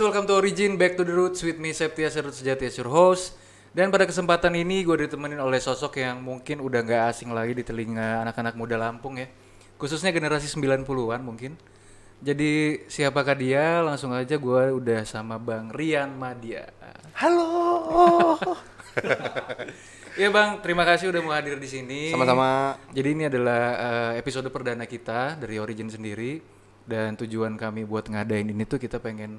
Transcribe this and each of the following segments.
welcome to Origin, back to the roots with me Septia Serut Sejati as your host. Dan pada kesempatan ini gue ditemenin oleh sosok yang mungkin udah nggak asing lagi di telinga anak-anak muda Lampung ya. Khususnya generasi 90-an mungkin. Jadi siapakah dia? Langsung aja gue udah sama Bang Rian Madia. Halo. Ya Bang, terima kasih udah mau hadir di sini. Sama-sama. Jadi ini adalah eh, episode perdana kita dari Origin sendiri dan tujuan kami buat ngadain ini tuh kita pengen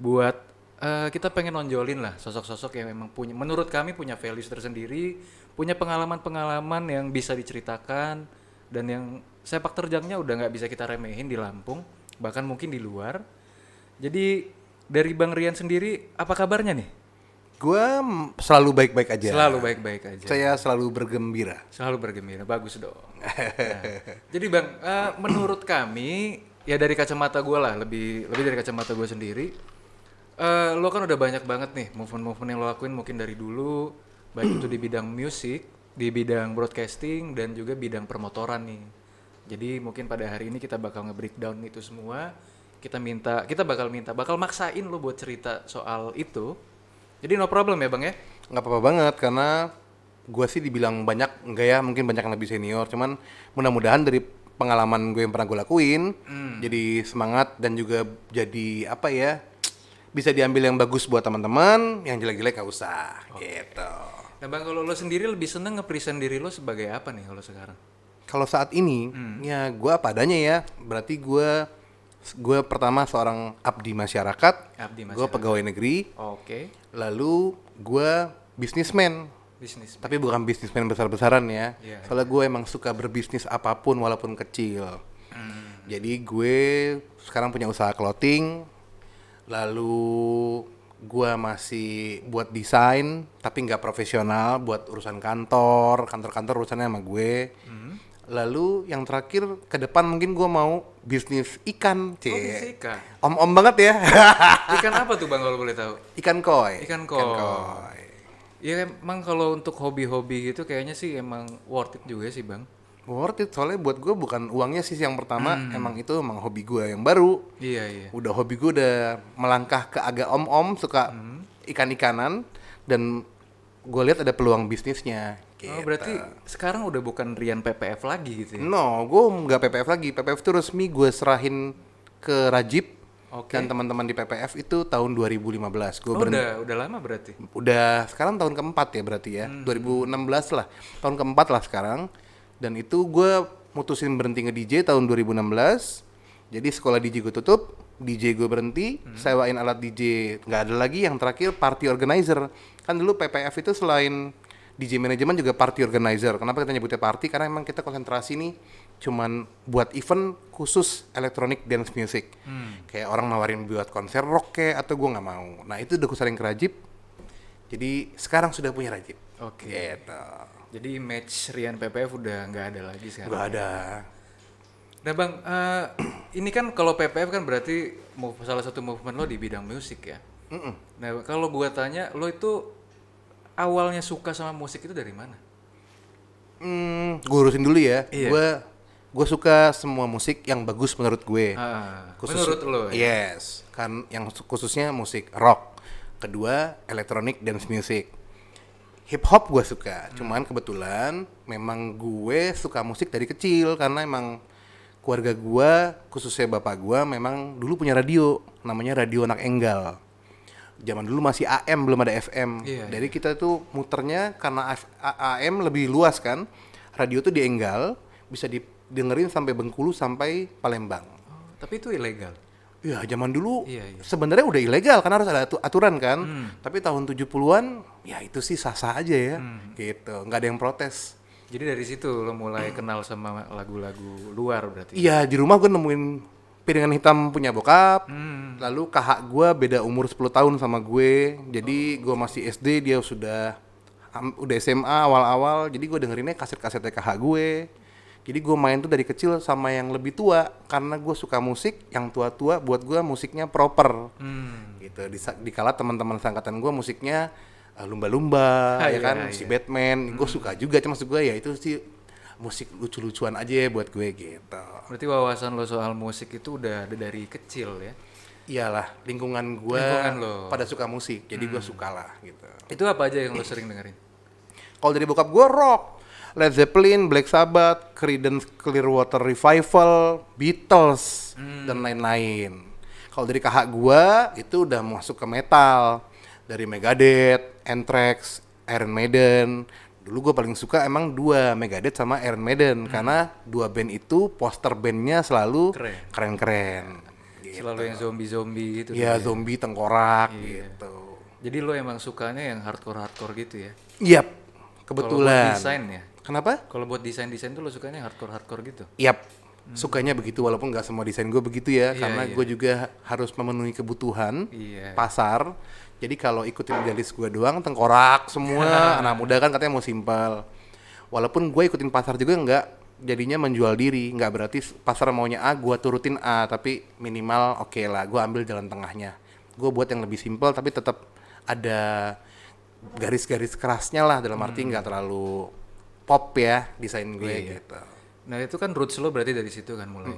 buat eh, kita pengen nonjolin lah sosok-sosok yang memang punya menurut kami punya values tersendiri, punya pengalaman-pengalaman yang bisa diceritakan dan yang sepak terjangnya udah nggak bisa kita remehin di Lampung, bahkan mungkin di luar. Jadi dari Bang Rian sendiri apa kabarnya nih? Gue selalu baik-baik aja. Selalu baik-baik aja. Saya selalu bergembira. Selalu bergembira, bagus dong. Nah, jadi bang, eh, menurut kami ya dari kacamata gue lah, lebih lebih dari kacamata gue sendiri, eh, lo kan udah banyak banget nih movement-movement yang lo lakuin mungkin dari dulu, baik itu di bidang musik, di bidang broadcasting dan juga bidang permotoran nih. Jadi mungkin pada hari ini kita bakal nge-breakdown itu semua. Kita minta, kita bakal minta, bakal maksain lo buat cerita soal itu. Jadi no problem ya bang ya? Nggak apa-apa banget karena gue sih dibilang banyak enggak ya mungkin banyak yang lebih senior cuman mudah-mudahan dari pengalaman gue yang pernah gue lakuin jadi semangat dan juga jadi apa ya bisa diambil yang bagus buat teman-teman yang jelek-jelek gak usah. Gitu. Nah bang, kalau lo sendiri lebih seneng nge-present diri lo sebagai apa nih kalau sekarang? kalau saat ini ya gue apa adanya ya. Berarti gue gue pertama seorang abdi masyarakat Abdi gue pegawai negeri. Oke, lalu gue bisnismen bisnis. tapi bukan bisnismen besar-besaran ya. Iya, soalnya gue emang suka berbisnis apa pun walaupun kecil. Hmm. jadi gue sekarang punya usaha clothing lalu gue masih buat desain tapi nggak profesional buat urusan kantor kantor-kantor urusannya sama gue Hmm. lalu yang terakhir ke depan mungkin gue mau bisnis ikan Oh, bisnis cie ikan. om-om banget ya Ikan apa tuh bang kalau boleh tahu? ikan koi Ikan koi. Ya emang kalau untuk hobi-hobi gitu kayaknya sih emang worth it juga sih bang. Worth it soalnya buat gue bukan uangnya sih yang pertama Hmm. emang itu emang hobi gue yang baru Iya iya. udah hobi gue udah melangkah ke agak om-om suka Hmm. ikan-ikanan dan gue lihat ada peluang bisnisnya Oh gitu. berarti sekarang udah bukan Rian PPF lagi gitu ya? no gue nggak PPF lagi PPF itu resmi gue serahin ke Rajib Oke. dan teman-teman di PPF itu tahun 2015 gue Oh, udah udah lama berarti. udah sekarang tahun keempat ya berarti ya 2016 lah tahun keempat lah sekarang dan itu gue mutusin berhenti nge DJ tahun 2016 jadi sekolah DJ gue tutup DJ gue berhenti sewain alat DJ nggak ada lagi yang terakhir party organizer. Kan dulu PPF itu selain DJ manajemen juga party organizer. Kenapa kita nyebutnya party? Karena emang kita konsentrasi nih cuman buat event khusus electronic dance music. Kayak orang nawarin buat konser rock kayak atau gue nggak mau. Nah itu udah gue sering ke Rajib jadi sekarang sudah punya Rajib. Oke. Gitu. Jadi match Rian PPF udah nggak ada lagi sekarang. Gak ada. Nah bang, eh, ini kan kalau PPF kan berarti move, salah satu movement lo di bidang musik ya. Mm-mm. Nah kalau gua tanya, lo itu awalnya suka sama musik itu dari mana? Hmm, gue urusin dulu ya. Iya. Gue gue suka semua musik yang bagus menurut gue. Ah, Khusus- menurut lo ya? Yes, kan yang su- khususnya musik rock. Kedua, elektronik dance music. Hip hop gue suka. Hmm. Cuman kebetulan memang gue suka musik dari kecil karena emang keluarga gue, khususnya bapak gue memang dulu punya radio, namanya radio anak enggal. Zaman dulu masih AM belum ada FM. Iya, Jadi kita tuh muternya karena AM lebih luas kan. Radio tuh di Enggal bisa didengerin sampai Bengkulu sampai Palembang. Oh, tapi itu ilegal. Ya zaman dulu Iya, iya. sebenarnya udah ilegal karena harus ada atu- aturan kan. Tapi tahun 70-an ya itu sih sah-sah aja ya. Gitu, nggak ada yang protes. Jadi dari situ lo mulai kenal sama lagu-lagu luar berarti. Iya, di rumah gue nemuin piringan hitam punya bokap. Hmm. Lalu kakak gue beda umur 10 tahun sama gue. Jadi gue masih SD, dia sudah am- udah SMA awal-awal. Jadi gue dengerinnya kaset-kasetnya kakak gue. Jadi gue main tuh dari kecil sama yang lebih tua karena gue suka musik. Yang tua-tua buat gue musiknya proper. Hmm. gitu di dikala teman-teman seangkatan gue musiknya uh, lumba-lumba Ah, ya iya, kan iya. si Batman gue suka juga cuma maksud gue ya itu sih musik lucu-lucuan aja ya buat gue gitu Berarti wawasan lo soal musik itu udah ada dari kecil ya? iyalah lingkungan gue Lingkungan lo. pada suka musik jadi gue suka lah gitu Itu apa aja yang lo sering dengerin? kalau dari bokap gue rock Led Zeppelin, Black Sabbath, Creedence Clearwater Revival, Beatles dan lain-lain. Kalau dari kakak gue itu udah masuk ke metal dari Megadeth, Anthrax, Iron Maiden. Dulu gue paling suka emang dua Megadeth sama Iron Maiden karena dua band itu poster bandnya selalu Keren. keren-keren. Selalu yang zombie-zombie gitu. Ya tuh zombie tengkorak Iya. gitu. Jadi lo emang sukanya yang hardcore-hardcore gitu ya? Kalau buat kebetulan. desain ya? Kenapa? Kalau buat desain-desain tuh lo sukanya hardcore-hardcore gitu? Yap, sukanya begitu walaupun nggak semua desain gue begitu ya, Iya, karena iya. gue juga harus memenuhi kebutuhan Iya. pasar. Jadi kalau ikutin idealis gue doang, tengkorak semua, anak muda kan katanya mau simpel. Walaupun gue ikutin pasar juga nggak jadinya menjual diri, nggak berarti pasar maunya A, gue turutin A, tapi minimal oke lah, gue ambil jalan tengahnya. Gue buat yang lebih simpel tapi tetap ada garis-garis kerasnya lah dalam arti nggak terlalu pop ya desain gue Hmm. Iya, iya. gitu. Nah itu kan roots lo berarti dari situ kan mulai.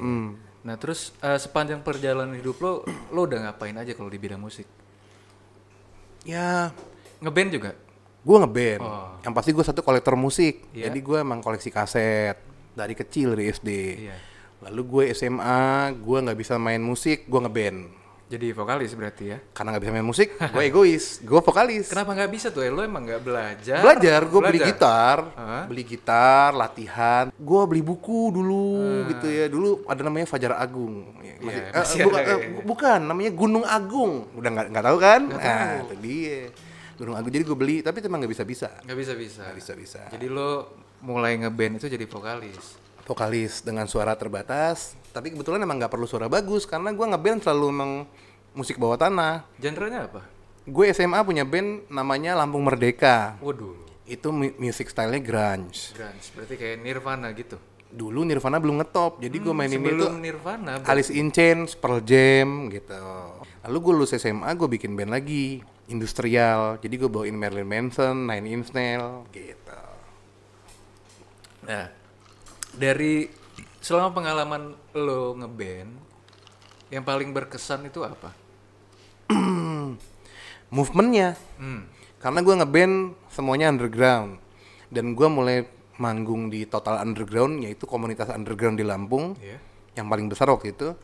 Nah terus eh, sepanjang perjalanan hidup lo, lo udah ngapain aja kalau di bidang musik? Ya, Ngeband juga? gue ngeband. Oh. Yang pasti gue satu kolektor musik. Iya. Jadi gue emang koleksi kaset dari kecil dari SD. Iya. Lalu gue SMA, gue nggak bisa main musik, gue ngeband. Jadi vokalis berarti ya? Karena nggak bisa main musik, gue egois, gue vokalis. Kenapa nggak bisa tuh? Eh, lo emang nggak belajar? Belajar, gue beli gitar, Hah? beli gitar, latihan. Gue beli buku dulu, Hmm. gitu ya. Dulu ada namanya Fajar Agung. Ya, Iya, masih buka- ada, eh, iya. bukan, namanya Gunung Agung. Udah nggak nggak tahu kan? nah, itu dia. Gunung Agung. Jadi gue beli, tapi emang nggak bisa bisa. Nggak bisa bisa. Nggak bisa bisa. Jadi lo mulai ngeband itu jadi vokalis. vokalis dengan suara terbatas tapi kebetulan emang nggak perlu suara bagus karena gue ngeband selalu emang musik bawah tanah Genrenya apa? gue SMA punya band namanya Lampung Merdeka Waduh, itu mu- music stylenya grunge grunge. Berarti kayak Nirvana gitu. dulu Nirvana belum ngetop jadi gue mainin itu Nirvana. Alice in Chains, Pearl Jam gitu lalu gue lulus SMA gue bikin band lagi industrial jadi gue bawain Marilyn Manson, Nine Inch Nails gitu Nah, dari selama pengalaman lo ngeband, yang paling berkesan itu apa? movementnya. Hmm. karena gue ngeband semuanya underground. Dan gue mulai manggung di total underground yaitu komunitas underground di Lampung Iya. yang paling besar waktu itu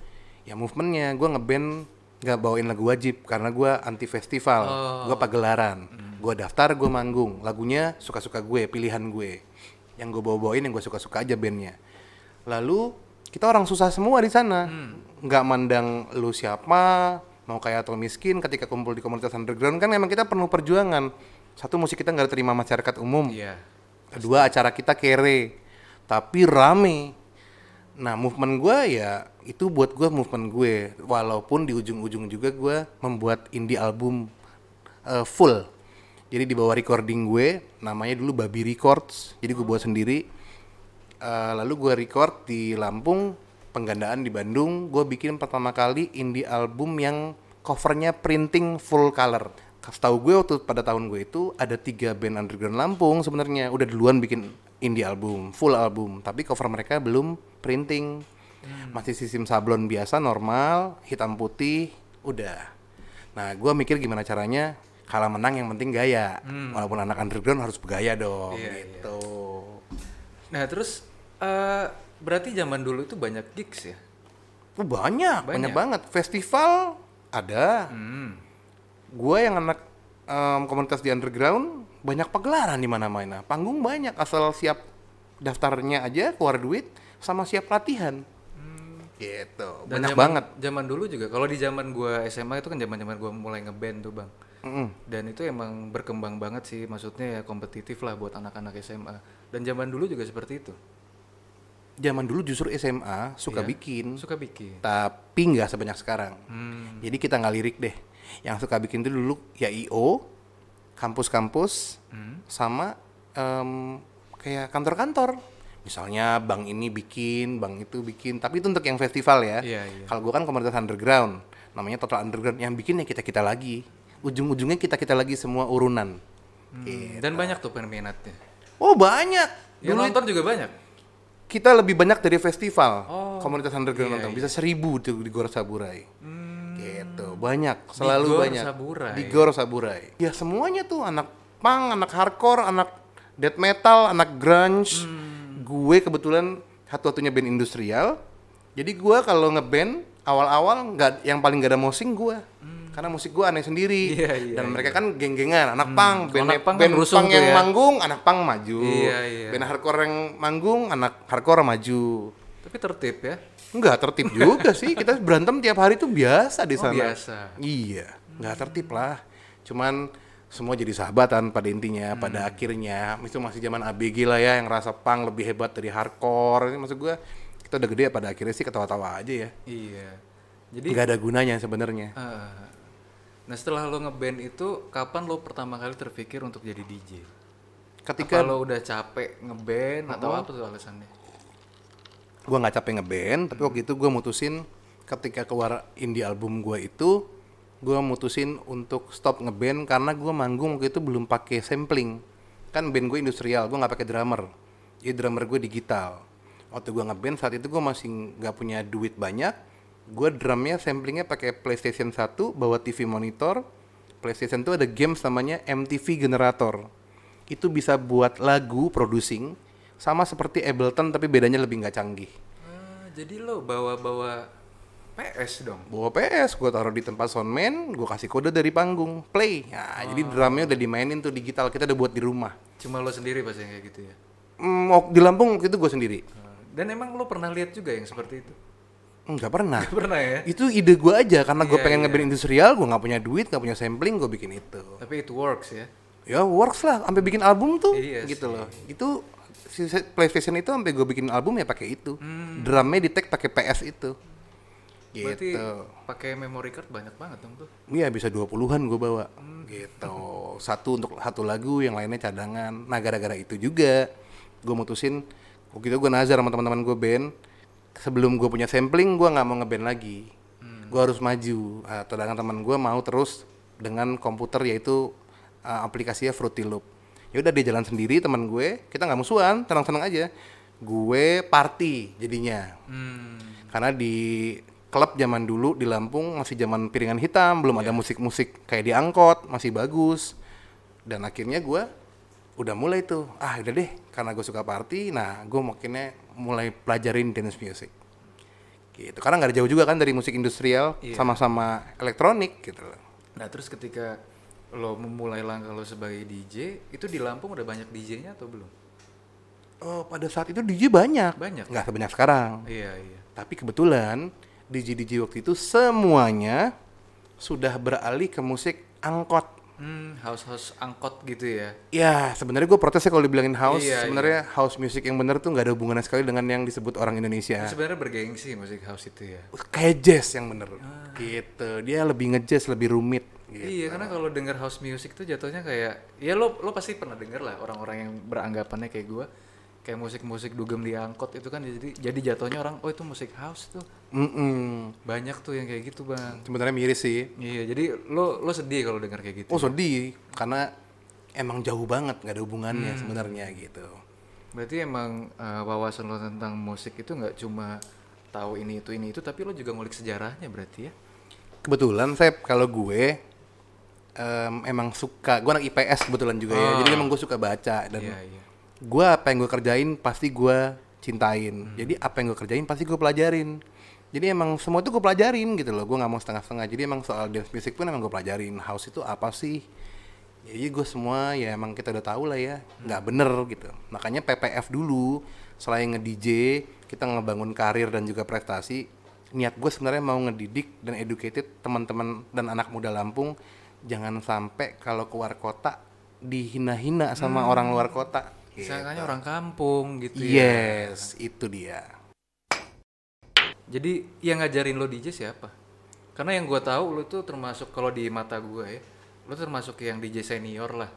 ya movementnya. Gue ngeband nggak bawain lagu wajib karena gue anti festival. Gue pagelaran. Gue daftar gue manggung. Lagunya suka-suka gue pilihan gue. Yang gue bawa-bawain yang gue suka-suka aja bandnya lalu kita orang susah semua di sana. Nggak mandang lu siapa mau kaya atau miskin ketika kumpul di komunitas underground kan emang kita penuh perjuangan. Satu musik kita nggak diterima masyarakat umum. Iya. kedua acara kita kere tapi rame. Nah movement gue ya itu buat gue movement gue. Walaupun di ujung-ujung juga gue membuat indie album eh, full. Jadi di bawah recording gue namanya dulu Babi Records. Jadi gue buat sendiri Eh, lalu gue record di Lampung penggandaan di Bandung. Gue bikin pertama kali indie album yang covernya printing full color. Setahu gue waktu pada tahun gue itu ada tiga band underground Lampung sebenarnya. Udah duluan bikin indie album, full album, tapi cover mereka belum printing, masih sistem sablon biasa normal, hitam putih, udah. Nah, gue mikir gimana caranya? Kalah menang yang penting gaya, walaupun anak underground harus bergaya dong, Iya, gitu. Nah terus eh, berarti zaman dulu itu banyak gigs ya? Oh, banyak, banyak, Banyak. banget. Festival ada. Hmm. Gue yang anak em, komunitas di underground banyak pagelaran di mana-mana. Panggung banyak asal siap daftarnya aja keluar duit sama siap latihan. Gitu. Dan banyak zaman- banget. Zaman dulu juga. Kalau di zaman gua SMA itu kan zaman-zaman gua mulai ngeband tuh bang. Mm-mm. Dan itu emang berkembang banget sih. Maksudnya ya kompetitif lah buat anak-anak SMA. Dan zaman dulu juga seperti itu. Zaman dulu justru SMA suka Iya. bikin, Suka bikin. tapi nggak sebanyak sekarang. Hmm. Jadi kita nggak lirik deh. Yang suka bikin itu dulu ya IO, kampus-kampus, Hmm. sama em, kayak kantor-kantor. Misalnya bank ini bikin, bank itu bikin. Tapi itu untuk yang festival ya. Iya, iya. Kalau gua kan komunitas underground, namanya total underground. Yang bikin ya kita kita lagi. Ujung-ujungnya kita kita lagi semua urunan. Hmm. Dan banyak tuh peminatnya. Oh banyak. Yang nonton juga banyak. Kita lebih banyak dari festival Oh, komunitas underground iya, nonton iya. bisa seribu tuh di Gor Saburai Hmm. Gitu, banyak, selalu Gor banyak. Saburai. Di Gor Saburai. Ya semuanya tuh anak punk, anak hardcore, anak death metal, anak grunge. Hmm. Gue kebetulan satu-satunya band industrial. Jadi gue kalau ngeband awal-awal nggak yang paling gak ada mosing gue. Karena musik gue aneh sendiri. Hmm. Iya, iya, Dan mereka kan geng-gengan, anak punk, band, anak punk kan band rusuh punk yang ya. manggung, anak punk maju. Iya, iya. Band hardcore yang manggung, anak hardcore maju. Tapi tertib ya. Enggak tertib juga sih. Kita berantem tiap hari tuh biasa di Oh, sana. biasa. Iya, nggak tertib lah. Cuman semua jadi sahabatan pada intinya, Hmm. pada akhirnya itu masih zaman ABG lah ya yang rasa punk lebih hebat dari hardcore. Ini maksud gua kita udah gede pada akhirnya sih ketawa-tawa aja ya. Iya. Jadi Nggak ada gunanya sebenarnya. eh, Nah setelah lo ngeband itu, kapan lo pertama kali terpikir untuk jadi DJ? Ketika Apa lo udah capek ngeband atau apa tuh alasannya? gua nggak capek ngeband, tapi waktu itu gua mutusin ketika keluar indie album gua itu gua mutusin untuk stop ngeband karena gua manggung waktu itu belum pakai sampling. Kan band gue industrial, gua nggak pakai drummer. Jadi drummer gue digital. Waktu gua ngeband saat itu gua masih nggak punya duit banyak. Gua drumnya samplingnya pakai PlayStation 1, bawa TV monitor. PlayStation tuh ada games namanya MTV Generator. Itu bisa buat lagu producing sama seperti Ableton tapi bedanya lebih nggak canggih. Ah, jadi lo bawa-bawa PS dong? Bawa PS, gue taruh di tempat soundman, gue kasih kode dari panggung, play. Nah, jadi drumnya udah dimainin tuh digital, kita udah buat di rumah. Cuma lo sendiri pasti kayak gitu ya? Wak- di Lampung waktu itu gue sendiri. Ah, Dan emang lo pernah lihat juga yang seperti itu? Enggak pernah. pernah ya? itu ide gue aja, karena gue Iya, pengen iya. ngeband industrial, gue nggak punya duit, nggak punya sampling, gue bikin itu. Tapi it works ya? Ya works lah, sampai bikin album tuh, Iya gitu loh. Itu si PlayStation itu sampai gue bikin album ya pakai itu. Hmm. Drumnya di tag pakai PS itu. Berarti Gitu. pakai memory card banyak banget dong tuh? Iya bisa 20-an gue bawa Hmm. gitu. Satu untuk satu lagu, yang lainnya cadangan. Nah gara-gara itu juga gue mutusin waktu itu gue nazar sama teman-teman gue band. Sebelum gue punya sampling, gue nggak mau ngeband lagi. Hmm. Gue harus maju. Nah, sedangkan teman gue mau terus dengan komputer yaitu uh, aplikasinya Fruity Loop. Ya udah dia jalan sendiri teman gue. Kita nggak musuhan, tenang-tenang aja. Gue party jadinya Hmm. karena di klub zaman dulu di Lampung masih zaman piringan hitam belum ada musik-musik kayak di angkot masih bagus dan akhirnya gua udah mulai tuh ah udah deh karena gue suka party nah gue makinnya mulai pelajarin dance music gitu karena nggak jauh juga kan dari musik industrial Iya. sama-sama elektronik gitu loh Nah terus ketika lo memulai langkah lo sebagai DJ, itu di Lampung udah banyak DJ-nya atau belum? oh pada saat itu DJ banyak Banyak? nggak sebanyak sekarang Iya iya. Tapi kebetulan DJ-DJ waktu itu semuanya sudah beralih ke musik angkot. Hmm, house-house angkot gitu ya? Ya, sebenarnya gue protesnya kalau dibilangin house. Iya, sebenarnya house music yang bener tuh nggak ada hubungannya sekali dengan yang disebut orang Indonesia. Sebenarnya bergengsi musik house itu ya. Kayak jazz yang bener. Gitu. Dia lebih ngejazz, lebih rumit. Gitu. Iya, karena kalau denger house music tuh jatuhnya kayak ya lo lo pasti pernah denger lah orang-orang yang beranggapannya kayak gua kayak musik-musik dugem di angkot itu kan jadi jadi jatuhnya orang oh itu musik house tuh. Mm-mm. Banyak tuh yang kayak gitu, Bang. Sebenarnya miris sih. Iya, jadi lo lo sedih kalau denger kayak gitu. Oh sedih karena emang jauh banget nggak ada hubungannya sebenarnya gitu. Berarti emang eh, wawasan lo tentang musik itu nggak cuma tahu ini itu ini itu tapi lo juga ngulik sejarahnya berarti ya? Kebetulan saya kalau gue em, emang suka, gue anak IPS kebetulan juga ya, jadi emang gue suka baca dan Iya, iya. Gue apa yang gue kerjain pasti gue cintain. Hmm. Jadi apa yang gue kerjain pasti gue pelajarin. Jadi emang semua itu gue pelajarin gitu loh, gue nggak mau setengah-setengah. Jadi emang soal dance music pun emang gue pelajarin. House itu apa sih? Jadi gue semua ya emang kita udah tahu lah ya, nggak bener gitu. Makanya PPF dulu, selain nge-DJ, kita ngebangun karir dan juga prestasi. Niat gue sebenarnya mau ngedidik dan educated teman-teman dan anak muda Lampung, jangan sampai kalau keluar kota dihina-hina sama Hmm. orang luar kota. Gitu. Misalnya orang kampung gitu ya. Yes, itu dia. Jadi yang ngajarin lo DJ siapa? Karena yang gue tahu lo tuh termasuk kalau di mata gue ya, lo termasuk yang DJ senior lah.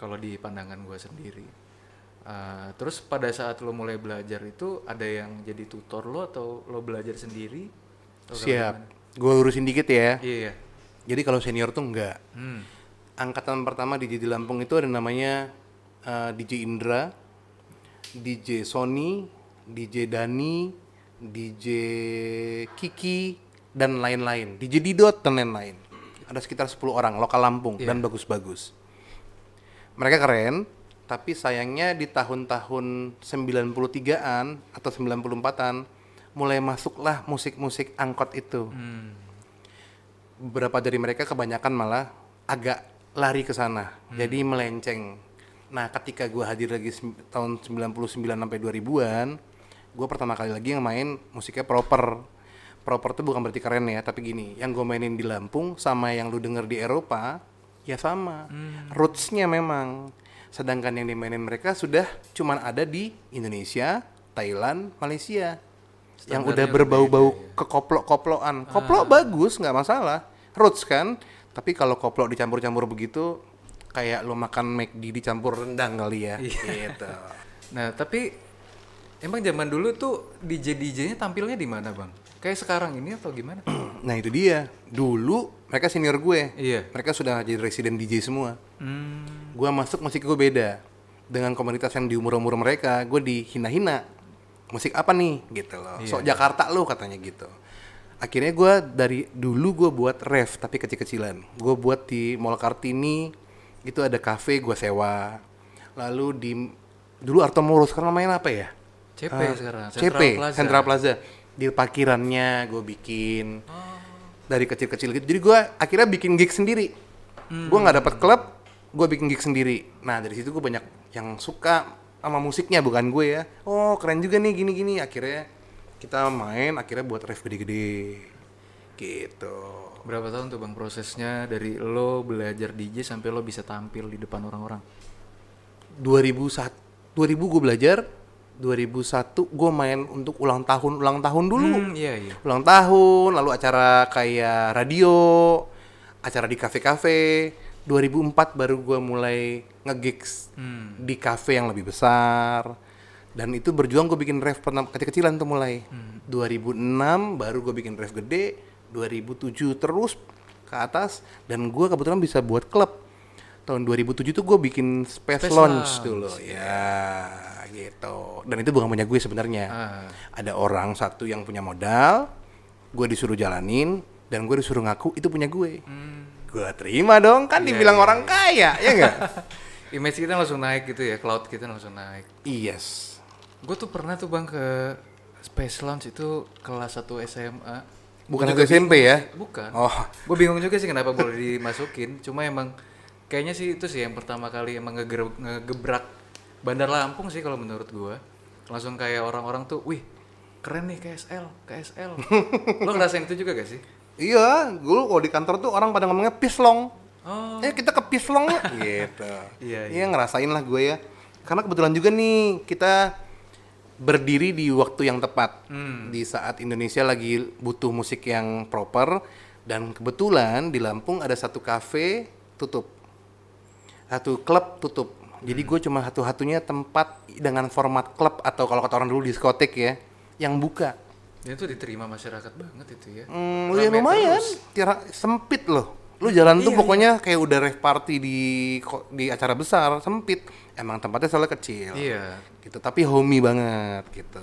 Kalau di pandangan gue sendiri. Uh, terus pada saat lo mulai belajar itu ada yang jadi tutor lo atau lo belajar sendiri? Atau Siap. Gue lurusin dikit ya. Iya. iya. Jadi kalau senior tuh enggak. Hmm. Angkatan pertama DJ di Lampung itu ada namanya uh, DJ Indra, DJ Sony, DJ Dani, DJ Kiki, dan lain-lain. DJ Didot dan lain-lain. Ada sekitar 10 orang lokal Lampung dan bagus-bagus. Mereka keren, tapi sayangnya di tahun-tahun 93-an atau 94-an mulai masuklah musik-musik angkot itu. Beberapa dari mereka kebanyakan malah agak lari ke sana. Jadi melenceng. Nah, ketika gua hadir lagi tahun 99 sampai 2000-an, gua pertama kali lagi yang main musiknya proper. Proper tuh bukan berarti keren ya, tapi gini, yang gue mainin di Lampung sama yang lu denger di Eropa, ya sama. Rootsnya memang. Sedangkan yang dimainin mereka sudah cuman ada di Indonesia, Thailand, Malaysia. yang udah berbau-bau berbeda ya. kekoplok-koplokan. Koplok bagus, nggak masalah. Roots kan. Tapi kalau koplok dicampur-campur begitu, kayak lo makan McD dicampur rendang kali ya. Gitu. Nah, tapi emang zaman dulu tuh DJ DJ-nya tampilnya di mana, Bang? Kayak sekarang ini atau gimana? Nah itu dia. Dulu mereka senior gue. Iya. Mereka sudah jadi residen DJ semua. Hmm. Gue masuk musik gue beda. Dengan komunitas yang di umur-umur mereka, gue dihina-hina. Musik apa nih? Gitu loh. Sok Jakarta lo katanya gitu. Akhirnya gue dari dulu gue buat ref tapi kecil-kecilan. Gue buat di Mall Kartini. Itu ada cafe gue sewa. Lalu di dulu Artomoro sekarang namanya apa ya? CP Ah, sekarang, CP, Central Plaza. Central Plaza. Di parkirannya gue bikin Oh. dari kecil-kecil gitu. Jadi gue akhirnya bikin gig sendiri. Gue nggak dapat klub, gue bikin gig sendiri. Nah dari situ gue banyak yang suka sama musiknya bukan gue ya. Oh keren juga nih gini-gini. Akhirnya kita main, akhirnya buat ref gede-gede. Gitu. Berapa tahun tuh Bang prosesnya dari lo belajar DJ sampai lo bisa tampil di depan orang-orang? 2001, 2000 gue belajar. 2001 gue main untuk ulang tahun ulang tahun dulu. Hmm, iya iya. ulang tahun, lalu acara kayak radio, acara di kafe-kafe. 2004 baru gue mulai nge-gigs Hmm. di kafe yang lebih besar. Dan itu berjuang gue bikin ref pertama kecil-kecilan tuh mulai. Hmm. 2006 baru gue bikin ref gede, 2007 terus ke atas dan gue kebetulan bisa buat klub. Tahun 2007 tuh gue bikin Space, Space Lounge Lounge, dulu. Ya, gitu. Dan itu bukan punya gue sebenarnya Ah. ada orang satu yang punya modal, gue disuruh jalanin, dan gue disuruh ngaku itu punya gue. Gue terima dong, kan Iya, dibilang iya, orang kaya, ya enggak? Image kita langsung naik gitu ya, cloud kita langsung naik. yes. Gue tuh pernah tuh Bang ke Space Lounge itu kelas 1 SMA. Bukan juga SMP ya? Bukan. Oh. Gue bingung juga sih kenapa boleh dimasukin. Cuma emang kayaknya sih itu sih yang pertama kali emang ngeger- ngegebrak Bandar Lampung sih kalau menurut gue. Langsung kayak orang-orang tuh, wih keren nih KSL, KSL. Lo ngerasain itu juga gak sih? Iya, gue kalau di kantor tuh orang pada ngomongnya pislong. Oh, Eh kita ke pislong gitu. Iya, Iya ngerasain lah gue ya. Karena kebetulan juga nih kita berdiri di waktu yang tepat. Hmm. Di saat Indonesia lagi butuh musik yang proper dan kebetulan di Lampung ada satu kafe tutup. Satu klub tutup. Jadi gue cuma satu-satunya tempat dengan format klub atau kalau kata orang dulu diskotek ya yang buka. itu diterima masyarakat banget itu ya. Hmm, ya lumayan. Tira, sempit loh. Lu jalan tuh Iya, pokoknya kayak udah rave party di di acara besar, sempit. Emang tempatnya selalu kecil. Iya. Gitu, tapi homey banget gitu.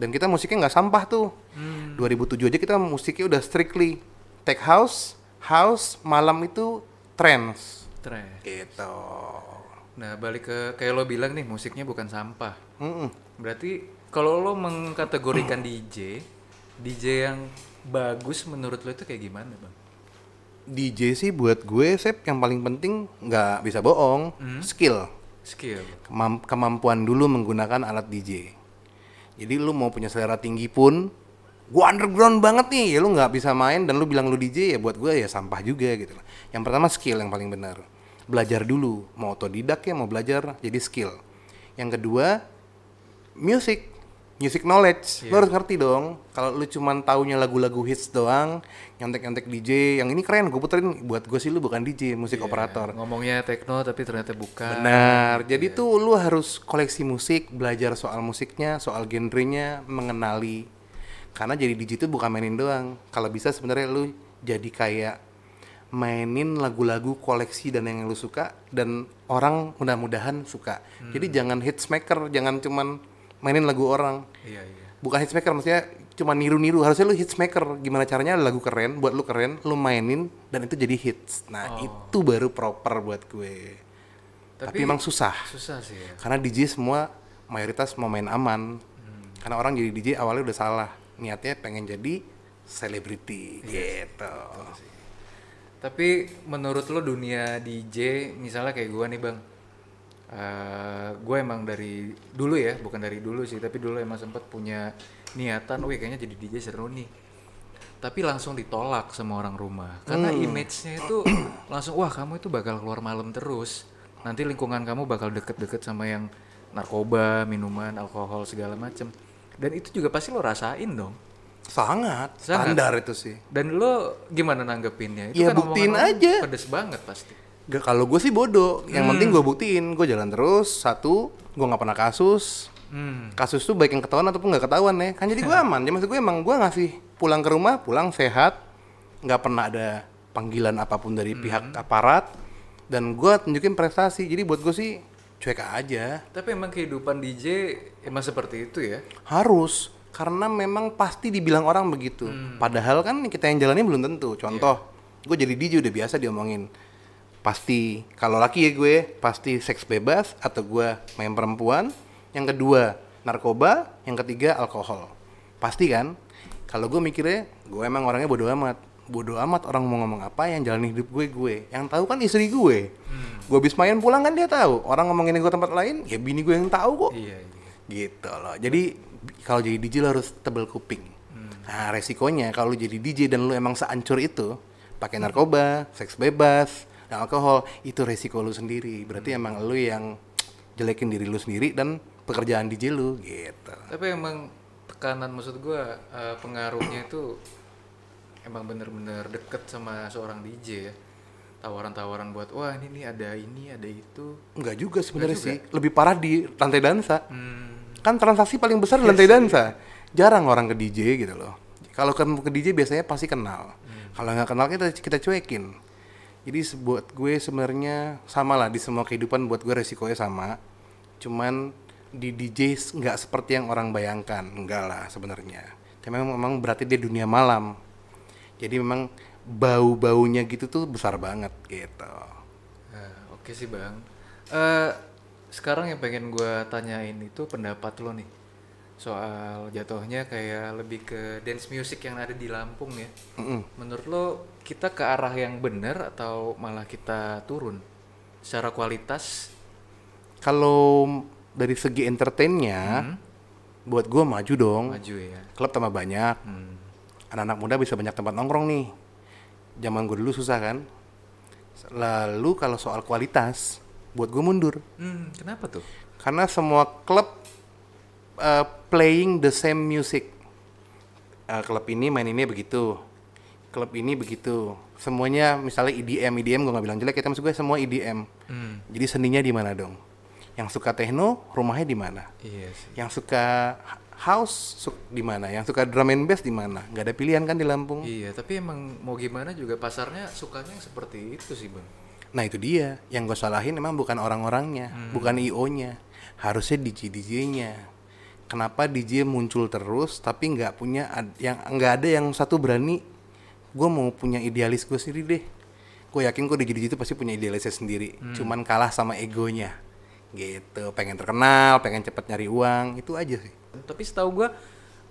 Dan kita musiknya nggak sampah tuh. Hmm. 2007 aja kita musiknya udah strictly tech house, house, malam itu trance. Trash. Gitu. Nah, balik ke kayak lo bilang nih musiknya bukan sampah. Mm-mm. Berarti kalau lo mengkategorikan DJ, DJ yang bagus menurut lo itu kayak gimana, Bang? DJ sih buat gue, Sep, yang paling penting nggak bisa bohong, skill. Skill. Kemam- kemampuan dulu menggunakan alat DJ. Jadi lu mau punya selera tinggi pun, gua underground banget nih, ya lu nggak bisa main dan lu bilang lu DJ ya buat gua ya sampah juga gitu. Yang pertama skill yang paling benar. Belajar dulu, mau otodidak ya mau belajar, jadi skill. Yang kedua, music, music knowledge. Lu harus ngerti dong. Kalau lu cuman taunya lagu-lagu hits doang, nyontek-nyontek DJ, yang ini keren, gue puterin. Buat gue sih lu bukan DJ, musik operator. Ngomongnya techno tapi ternyata bukan. Benar. Jadi tuh lu harus koleksi musik, belajar soal musiknya, soal genrenya, mengenali. Karena jadi DJ itu bukan mainin doang. Kalau bisa sebenarnya lu jadi kayak mainin lagu-lagu koleksi dan yang lu suka dan orang mudah-mudahan suka. Jadi jangan hits maker, jangan cuman mainin lagu orang. Iya, iya. Bukan hits maker maksudnya cuma niru-niru. Harusnya lu hits maker gimana caranya? Lagu keren buat lu keren lu mainin dan itu jadi hits. Nah itu baru proper buat gue. Tapi, emang susah. susah sih ya. karena DJ semua mayoritas mau main aman. Karena orang jadi DJ awalnya udah salah. Niatnya pengen jadi selebriti. Gitu. Tapi menurut lo dunia DJ, misalnya kayak gue nih bang, eh gue emang dari dulu ya, bukan dari dulu sih, tapi dulu emang sempet punya niatan, wih kayaknya jadi DJ seru nih. Tapi langsung ditolak sama orang rumah, karena image-nya itu langsung, wah kamu itu bakal keluar malam terus. Nanti lingkungan kamu bakal deket-deket sama yang narkoba, minuman, alkohol segala macem. Dan itu juga pasti lo rasain dong. sangat, Sangat. standar itu sih Dan lo gimana nanggepinnya? Ya, kan buktiin aja. Pedes banget pasti. Gak kalau gue sih bodoh. Yang penting gue buktiin gue jalan terus. Satu gue nggak pernah kasus. Hmm. kasus tuh baik yang ketahuan ataupun nggak ketahuan ya. Kan jadi gue aman. Jadi maksud gue emang gue ngasih pulang ke rumah pulang sehat. Nggak pernah ada panggilan apa pun dari pihak aparat. Dan gue tunjukin prestasi. Jadi buat gue sih cuek aja. Tapi emang kehidupan DJ emang seperti itu ya. harus. Karena memang pasti dibilang orang begitu. Padahal kan kita yang jalani belum tentu. Contoh gue jadi DJ udah biasa diomongin pasti kalau laki ya gue pasti seks bebas atau gue main perempuan. Yang kedua narkoba. Yang ketiga alkohol. Pasti kan? Kalau gue mikirnya gue emang orangnya bodoh amat. Bodoh amat orang mau ngomong apa yang jalani hidup gue gue. Yang tahu kan istri gue. Gue habis main pulang kan dia tahu. Orang ngomongin gue tempat lain ya bini gue yang tahu kok. Iya, iya. gitu loh. Jadi kalau jadi DJ lo harus tebel kuping. Nah resikonya kalau jadi DJ dan lu emang seancur itu pakai narkoba seks bebas dan alkohol itu resiko lu sendiri. Berarti emang lu yang jelekin diri lu sendiri dan pekerjaan DJ lu gitu. Tapi emang tekanan maksud gua eh, pengaruhnya itu emang bener-bener deket sama seorang DJ ya. Tawaran-tawaran buat wah ini nih ada ini ada itu. Enggak juga sebenarnya sih. Lebih parah di lantai dansa. Hmm. kan transaksi paling besar di lantai dansa. Jarang orang ke DJ gitu loh. Kalau ke, ke DJ biasanya pasti kenal. Kalau nggak kenal kita kita cuekin jadi buat gue sebenarnya sama lah di semua kehidupan buat gue resikonya sama cuman di DJ nggak seperti yang orang bayangkan enggak lah sebenarnya tapi memang, memang berarti dia dunia malam jadi memang bau-baunya gitu tuh besar banget gitu Nah, Oke sih bang. Eh sekarang yang pengen gua tanyain itu pendapat lo nih soal jatuhnya kayak lebih ke dance music yang ada di Lampung ya. Mm-mm. Menurut lo kita ke arah yang benar atau malah kita turun? Secara kualitas? kalau dari segi entertainnya buat gue maju dong. Maju ya. klub tambah banyak. Hmm. anak-anak muda bisa banyak tempat nongkrong nih. Zaman gue dulu susah kan? Lalu kalau soal kualitas buat gue mundur. Hmm, kenapa tuh? karena semua klub uh, playing the same music. Uh, klub ini main ini begitu klub ini begitu. Semuanya misalnya EDM EDM gue nggak bilang jelek kita maksud gue semua EDM Hmm. jadi seninya di mana dong? Yang suka techno rumahnya di mana? Iya sih. yang suka house su- di mana? Yang suka drum and bass di mana? Nggak ada pilihan kan di Lampung? Iya, tapi emang mau gimana juga pasarnya sukanya yang seperti itu sih bang. nah itu dia. Yang gue salahin emang bukan orang-orangnya bukan io nya harusnya DJ DJ nya kenapa DJ muncul terus tapi nggak punya yang nggak ada yang satu berani gue mau punya idealis gue sendiri deh. Gue yakin kok DJ DJ itu pasti punya idealisnya sendiri. Cuman kalah sama egonya. Gitu. Pengen terkenal pengen cepet nyari uang itu aja sih. Tapi setahu gua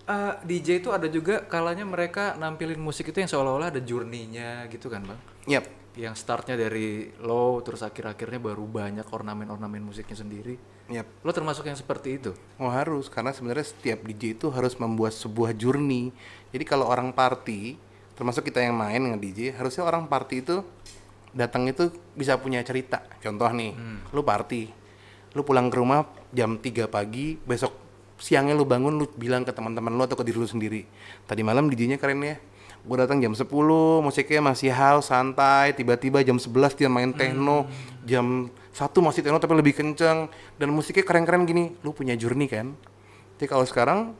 eh, DJ itu ada juga kalanya mereka nampilin musik itu yang seolah-olah ada journey-nya gitu kan bang. yap. Yang startnya dari low terus akhir-akhirnya baru banyak ornamen-ornamen musiknya sendiri. yap. Lo termasuk yang seperti itu? Oh harus, karena sebenarnya setiap DJ itu harus membuat sebuah journey. Jadi kalau orang party, termasuk kita yang main dengan DJ, harusnya orang party itu datang itu bisa punya cerita. Contoh nih, lu party, lu pulang ke rumah jam 3 pagi, besok siangnya lu bangun, lu bilang ke teman-teman lu atau ke diri lu sendiri. Tadi malam DJ-nya keren ya. Gue datang jam 10, musiknya masih house, santai, tiba-tiba jam 11 dia main techno, jam satu masih techno tapi lebih kenceng dan musiknya keren-keren gini. Lu punya journey kan? Tapi kalau sekarang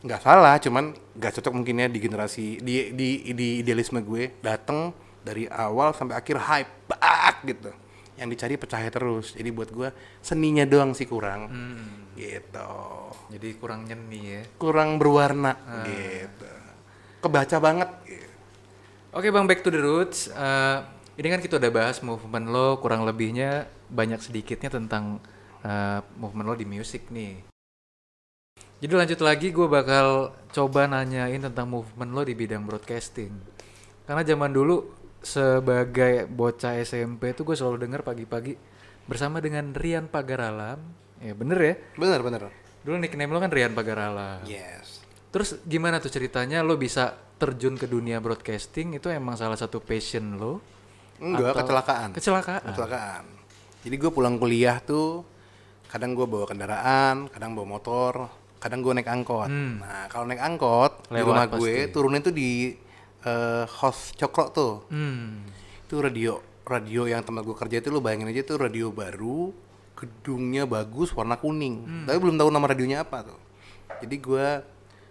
nggak salah, cuman nggak cocok mungkin ya di generasi di di, di idealisme gue datang dari awal sampai akhir hype bak gitu. yang dicari pecahnya terus. Jadi buat gua seninya doang sih kurang. Hmm. Gitu. Jadi kurang nyeni ya. Kurang berwarna Ah. gitu. Kebaca banget. gitu. Oke bang, back to the roots. Eh, ini kan kita udah bahas movement lo, kurang lebihnya banyak sedikitnya tentang eh, movement lo di musik nih. Jadi lanjut lagi, gue bakal coba nanyain tentang movement lo di bidang broadcasting. Karena zaman dulu sebagai bocah SMP tuh gue selalu dengar pagi-pagi bersama dengan Rian Pagaralam. Ya bener ya. Bener bener. Dulu nickname lo kan Rian Pagaralam. Yes. Terus gimana tuh ceritanya lo bisa terjun ke dunia broadcasting itu emang salah satu passion lo? Enggak, Atau- kecelakaan. Kecelakaan. Kecelakaan. Jadi gue pulang kuliah tuh kadang gue bawa kendaraan, kadang bawa motor, kadang gue naik angkot. Nah kalau naik angkot di Hmm. Lewat rumah pasti. gue turunnya tuh di eh, house cokro tuh. Hmm. Itu radio radio yang tempat gue kerja itu lo bayangin aja tuh radio baru, gedungnya bagus, warna kuning. Hmm. Tapi belum tahu nama radionya apa tuh. Jadi gue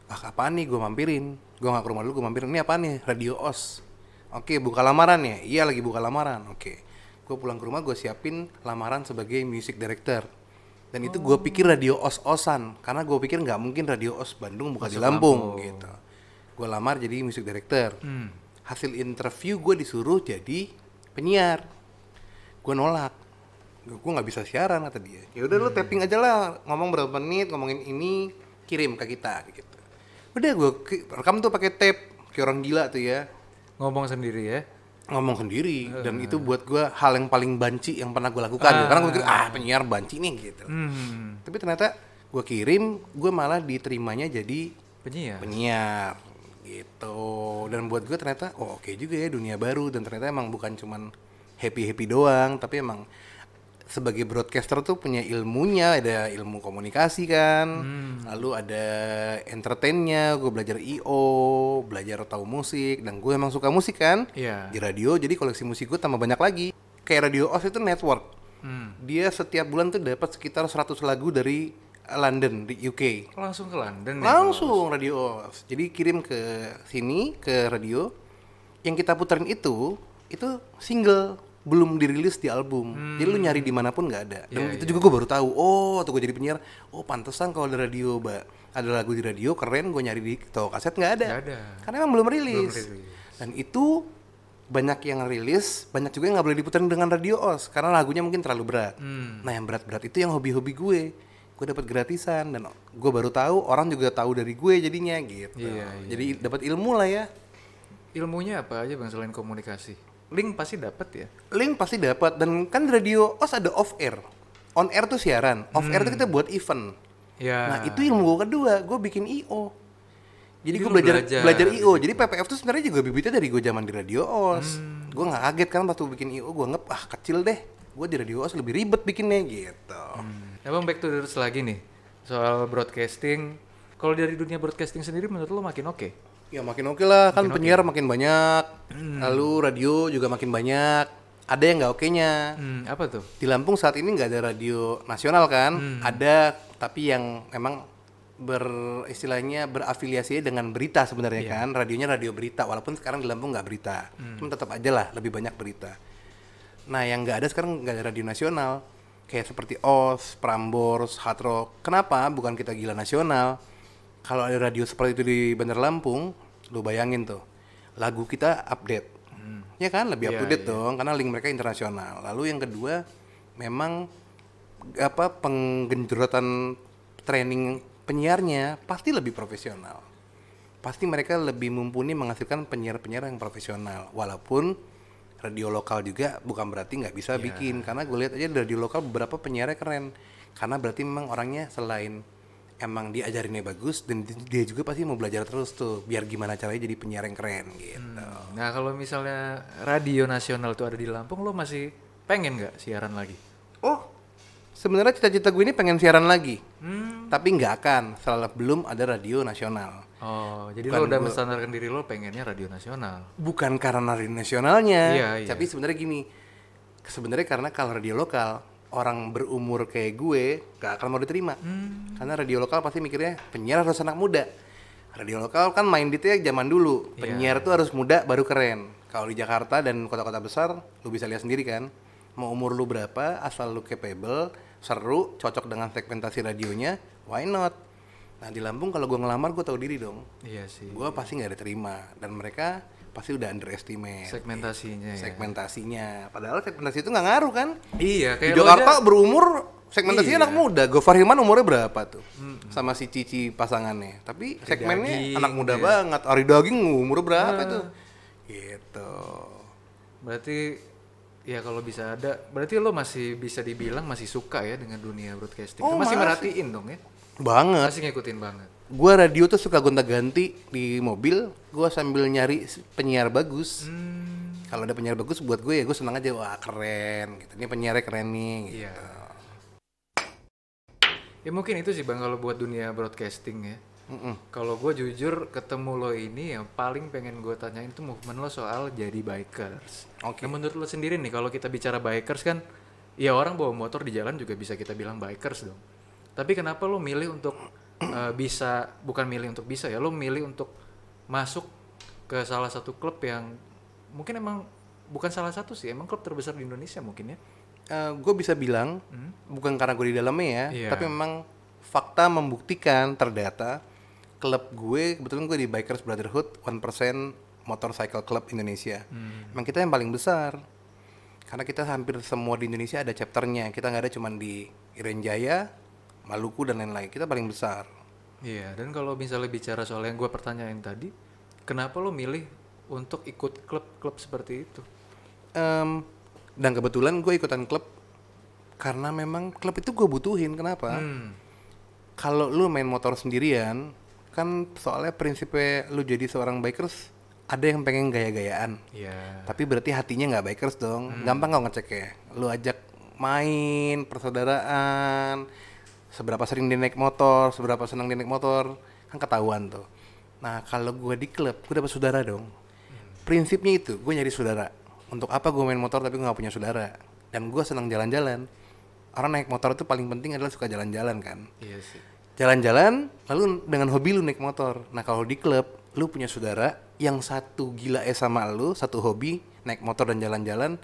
ah apaan nih gue mampirin. Gue nggak ke rumah dulu gue mampirin. Ini apa nih? Radio OS. Oke, buka lamaran ya? Iya lagi buka lamaran. Oke. Gue pulang ke rumah gue siapin lamaran sebagai music director. Dan itu gue pikir radio os-osan karena gue pikir nggak mungkin radio os Bandung buka di Lampung, gitu. Gue lamar jadi music director. Hmm. Hasil interview gue disuruh jadi penyiar. Gue nolak. Gue nggak bisa siaran kata dia. Ya udah lu tapping aja lah, ngomong berapa menit, ngomongin ini, kirim ke kita gitu. Udah gue rekam tuh pakai tape, kayak orang gila tuh ya Ngomong sendiri ya. Ngomong sendiri dan itu buat gue hal yang paling banci yang pernah gue lakukan gitu. karena gue pikir ah penyiar banci nih gitu Hmm. tapi ternyata gue kirim gue malah diterimanya jadi Penyiar. penyiar gitu dan buat gue ternyata oh oke juga ya dunia baru dan ternyata emang bukan cuman happy happy doang tapi emang sebagai broadcaster tuh punya ilmunya ada ilmu komunikasi kan lalu ada entertainnya gue belajar io belajar tahu musik dan gue emang suka musik kan Iya. di radio jadi koleksi musik gue tambah banyak lagi kayak radio os itu network Hmm. dia setiap bulan tuh dapat sekitar 100 lagu dari London di UK Langsung ke London ya. langsung radio OS. Jadi kirim ke sini ke radio. Yang kita puterin itu itu single belum dirilis di album. Jadi lu nyari di mana pun nggak ada. Dan itu juga gue baru tahu. Oh, tuh gue jadi penyiar. Oh, pantesan kalau ada radio, mbak. Ada lagu di radio keren. Gue nyari di toko kaset nggak ada. Ada. Karena emang belum rilis. rilis. Dan itu banyak yang rilis, banyak juga yang nggak boleh diputerin dengan radio os karena lagunya mungkin terlalu berat. Hmm. Nah yang berat-berat itu yang hobi-hobi gue. Gue dapat gratisan dan gue baru tahu orang juga tahu dari gue jadinya gitu. Iya, iya, Jadi dapat ilmu lah ya. Ilmunya apa aja bang selain komunikasi? Link pasti dapat ya. Link pasti dapat dan kan di radio os ada off air. On air tuh siaran, off air tuh kita buat event. Ya. Nah itu ilmu gue kedua, gue bikin IO. Jadi Jadi gue belajar belajar. belajar IO. Jadi PPF tuh sebenarnya juga bibitnya dari gue zaman di radio os. Gue nggak kaget kan waktu bikin IO, gue ngep ah kecil deh. Gue di radio os lebih ribet bikinnya gitu. Ya bang back to the roots lagi nih soal broadcasting. Kalau dari dunia broadcasting sendiri menurut lo makin oke? Ya makin oke lah, kan penyiar makin banyak, lalu radio juga makin banyak. Ada yang nggak oke-nya. Hmm, apa tuh? Di Lampung saat ini nggak ada radio nasional kan? Ada, tapi yang memang beristilahnya berafiliasi dengan berita sebenarnya kan. Radionya radio berita, walaupun sekarang di Lampung nggak berita. Cuma tetap aja lah lebih banyak berita. Nah yang nggak ada sekarang nggak ada radio nasional. Kayak seperti OS, Prambors, Hard Rock. Kenapa? Bukan kita gila nasional. Kalau ada radio seperti itu di Bandar Lampung, lu bayangin tuh. Lagu kita update. Ya kan? Lebih Iya, up to date dong. Karena link mereka internasional. Lalu yang kedua, memang apa penggenjrotan training penyiarnya pasti lebih profesional. Pasti mereka lebih mumpuni menghasilkan penyiar-penyiar yang profesional. Walaupun radio lokal juga bukan berarti nggak bisa bikin. Karena gue lihat aja di radio lokal beberapa penyiarnya keren. Karena berarti memang orangnya selain emang diajarinnya bagus dan di- dia juga pasti mau belajar terus tuh biar gimana caranya jadi penyiar yang keren gitu. Nah kalau misalnya radio nasional tuh ada di Lampung, lo masih pengen nggak siaran lagi? Oh, sebenarnya cita-cita gue ini pengen siaran lagi, Hmm. tapi nggak akan selama belum ada radio nasional. Oh, jadi Bukan lo udah gua- menstandarkan diri lo pengennya radio nasional. Bukan karena radio nasionalnya, Iya, iya. tapi sebenarnya gini, sebenarnya karena kalau radio lokal orang berumur kayak gue gak akan mau diterima, Hmm. karena radio lokal pasti mikirnya penyiar harus anak muda. Radio lokal kan main ditnya zaman dulu, Iya. penyiar tuh harus muda baru keren. Kalau di Jakarta dan kota-kota besar, lu bisa lihat sendiri kan, mau umur lu berapa, asal lu capable, seru, cocok dengan segmentasi radionya, why not? Nah di Lampung kalau gue ngelamar gue tahu diri dong, Iya sih. gue pasti nggak diterima dan mereka pasti udah underestimate Segmentasinya ya. segmentasinya. Padahal segmentasi itu nggak ngaruh kan? Iya, Di kayak lo Jakarta aja- berumur segmentasinya Iya. anak muda. Gofar Hilman umurnya berapa tuh? Sama si Cici pasangannya. Tapi segmennya Daging, anak muda iya. banget. Ari Daging umur berapa tuh? Gitu. Berarti ya kalau bisa ada, berarti lo masih bisa dibilang masih suka ya dengan dunia broadcasting. Oh, masih masih. merhatiin dong ya. Banget. Masih ngikutin banget. Gua radio tuh suka gonta-ganti di mobil. Gua sambil nyari penyiar bagus. Hmm, Kalau ada penyiar bagus buat gue ya gue senang aja wah keren gitu. Ini penyiarnya keren nih gitu. Iya. Ya mungkin itu sih bang kalau buat dunia broadcasting ya. Mm-mm. Kalau gue jujur ketemu lo ini yang paling pengen gue tanyain tuh movement lo soal jadi bikers. Oke. Nah menurut lo sendiri nih kalau kita bicara bikers kan, ya orang bawa motor di jalan juga bisa kita bilang bikers dong. Tapi kenapa lo milih untuk eh, bisa, bukan milih untuk bisa ya, lo milih untuk masuk ke salah satu klub yang mungkin emang bukan salah satu sih, emang klub terbesar di Indonesia mungkin ya. gue bisa bilang bukan karena gue di dalamnya ya, Hmm? Iya. tapi memang fakta membuktikan terdata klub gue kebetulan gue di Bikers Brotherhood 1% Motorcycle Club Indonesia. Hmm. Emang kita yang paling besar. Karena kita hampir semua di Indonesia ada chapternya. Kita nggak ada cuman di Irian Jaya, Maluku dan lain-lain. Kita paling besar. Iya, dan kalau misalnya bicara soal yang gue pertanyain tadi, kenapa lo milih untuk ikut klub-klub seperti itu? Em, dan kebetulan gue ikutan klub karena memang klub itu gue butuhin. Kenapa? Hmm, kalau lu main motor sendirian kan soalnya prinsipnya lu jadi seorang bikers ada yang pengen gaya-gayaan iya. tapi berarti hatinya nggak bikers dong gampang kok ngeceknya lu ajak main persaudaraan seberapa sering dia naik motor seberapa senang dia naik motor kan ketahuan tuh. Nah kalau gue di klub gue dapat saudara dong. Prinsipnya itu gue nyari saudara. Untuk apa gue main motor tapi gue gak punya saudara? Dan gue senang jalan-jalan. Orang naik motor itu paling penting adalah suka jalan-jalan kan? Iya sih. jalan-jalan lalu dengan hobi lu naik motor. Nah kalau di klub lu punya saudara yang satu gila eh sama lu satu hobi naik motor dan jalan-jalan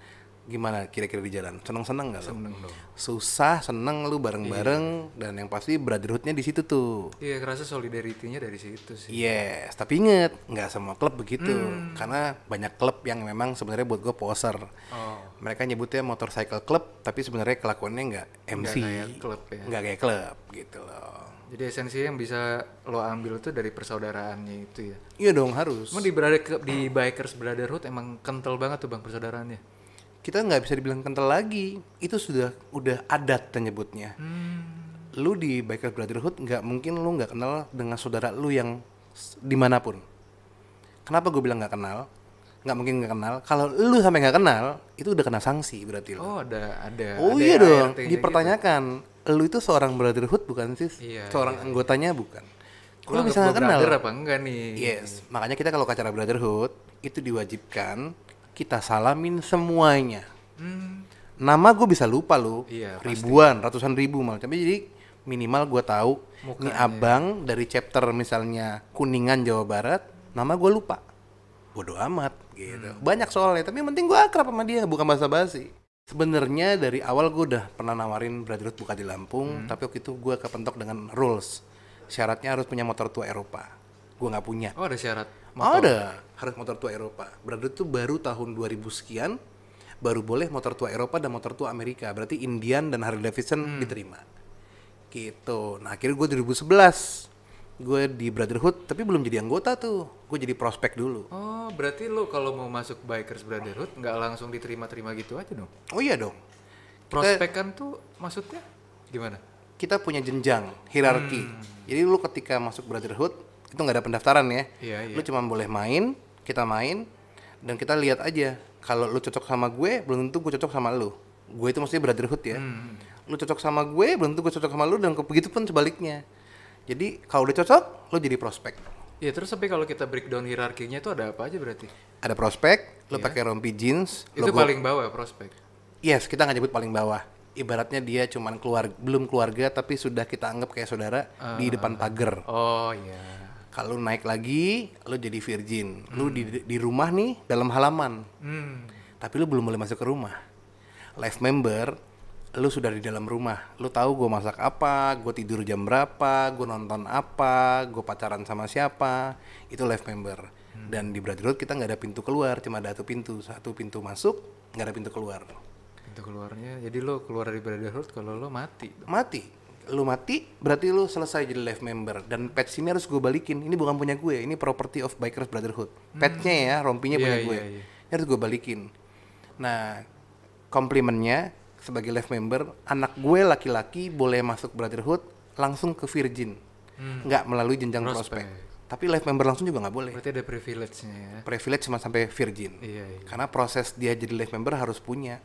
gimana kira-kira di jalan? Seneng-seneng gak Seneng dong. susah seneng lu bareng-bareng dan yang pasti brotherhoodnya di situ tuh. Iya, kerasa solidarity-nya dari situ sih. yes tapi inget nggak semua klub begitu. Karena banyak klub yang memang sebenarnya buat gue poser. Oh, mereka nyebutnya motorcycle club tapi sebenarnya kelakuannya nggak MC kayak klub ya. nggak kayak klub gitu loh. Jadi esensi yang bisa lo ambil tuh dari persaudaraannya itu ya. iya dong harus. Emang di, brother, di Bikers Brotherhood emang kental banget tuh bang persaudaraannya? Kita nggak bisa dibilang kental lagi. Itu sudah udah adat nyebutnya. Hmm, lu di Bikers Brotherhood nggak mungkin lu nggak kenal dengan saudara lu yang di mana pun. Kenapa gue bilang nggak kenal? Nggak mungkin nggak kenal. Kalau lu sampai nggak kenal itu udah kena sanksi berarti lu. Oh ada, ada. oh ada iya dong dipertanyakan. Lu itu seorang Brotherhood bukan sih? Iya, seorang anggotanya bukan. Gitu. lu nggak kenal? apa enggak nih? Yes, makanya kita kalau acara brotherhood itu diwajibkan kita salamin semuanya. Hmm, Nama gue bisa lupa lu, Iya, pasti. ribuan, ratusan ribu malah. Tapi jadi minimal gue tahu ini abang dari chapter misalnya Kuningan Jawa Barat, nama gue lupa. Bodoh amat gitu. Hmm. Banyak soalnya, tapi yang penting gue akrab sama dia, bukan basa-basi. Sebenarnya dari awal gue udah pernah nawarin brotherhood buka di Lampung, Hmm. tapi waktu itu gue kepentok dengan rules. Syaratnya harus punya motor tua Eropa. Gue nggak punya. Oh ada syarat. Ada, harus motor tua Eropa. Berarti itu baru tahun 2000 sekian baru boleh motor tua Eropa dan motor tua Amerika. Berarti Indian dan Harley Davidson diterima. Gitu. Nah, akhirnya gue 2011 gue di Brotherhood tapi belum jadi anggota tuh. Gue jadi prospek dulu. Oh berarti lo kalau mau masuk Bikers Brotherhood nggak langsung diterima-terima gitu aja dong? Oh iya dong. Prospek kan tuh maksudnya gimana? Kita punya jenjang hierarki. Jadi lu ketika masuk Brotherhood itu nggak ada pendaftaran ya. Iya iya. Lu cuma boleh main, kita main dan kita lihat aja kalau lu cocok sama gue belum tentu gue cocok sama lu. Gue itu maksudnya brotherhood ya. Hmm. Lu cocok sama gue belum tentu gue cocok sama lu dan begitu pun sebaliknya. Jadi kalau udah cocok lu jadi prospek. Iya terus tapi kalau kita breakdown hierarkinya itu ada apa aja berarti? Ada prospek, lu pakai rompi jeans, Itu logo- paling bawah prospek. Yes, kita nggak nyebut paling bawah. Ibaratnya dia cuman keluar belum keluarga tapi sudah kita anggap kayak saudara di depan pagar. Oh iya. Kalau naik lagi, lu jadi virgin. Lu di, di rumah nih dalam halaman. Hmm. Tapi lu belum boleh masuk ke rumah. live member lu sudah di dalam rumah lu tahu gue masak apa gue tidur jam berapa gue nonton apa gue pacaran sama siapa itu live member dan di Brotherhood kita nggak ada pintu keluar cuma ada satu pintu satu pintu masuk nggak ada pintu keluar Pintu keluarnya, jadi lo keluar dari Brotherhood kalau lo mati. mati lu mati berarti lu selesai jadi live member dan patch ini harus gue balikin ini bukan punya gue ini property of bikers brotherhood patchnya ya rompinya Iya, punya iya, gue iya. ini harus gue balikin nah komplimennya sebagai live member anak gue laki-laki boleh masuk brotherhood langsung ke virgin nggak melalui jenjang prospek. Hmm. Prospek. tapi live member langsung juga nggak boleh Berarti ada privilege-nya ya. privilege cuma sampai virgin Iya, iya. karena proses dia jadi live member harus punya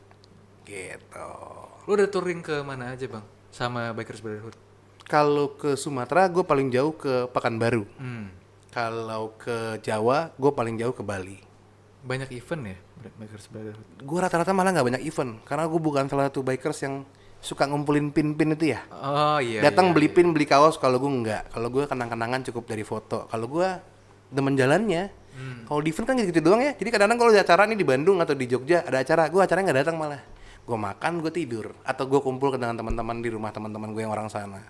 gitu Lo udah touring ke mana aja bang? Sama Bikers Brotherhood? Kalau ke Sumatera, gue paling jauh ke Pekanbaru. Hmm. Kalau ke Jawa, gue paling jauh ke Bali. Banyak event ya Bikers Brotherhood? Gue rata-rata malah nggak banyak event, karena gue bukan salah satu bikers yang suka ngumpulin pin-pin itu ya. Oh iya. Datang iya, beli pin, beli kaos. Kalau gue nggak, kalau gue kenang-kenangan cukup dari foto. Kalau gue demen jalannya. Hmm. Kalau di event kan gitu-gitu doang ya. Jadi kadang-kadang kalau ada acara nih di Bandung atau di Jogja ada acara, gue acaranya nggak datang malah. Gue makan, gue tidur, atau gue kumpul dengan teman-teman di rumah teman-teman gue yang orang sana.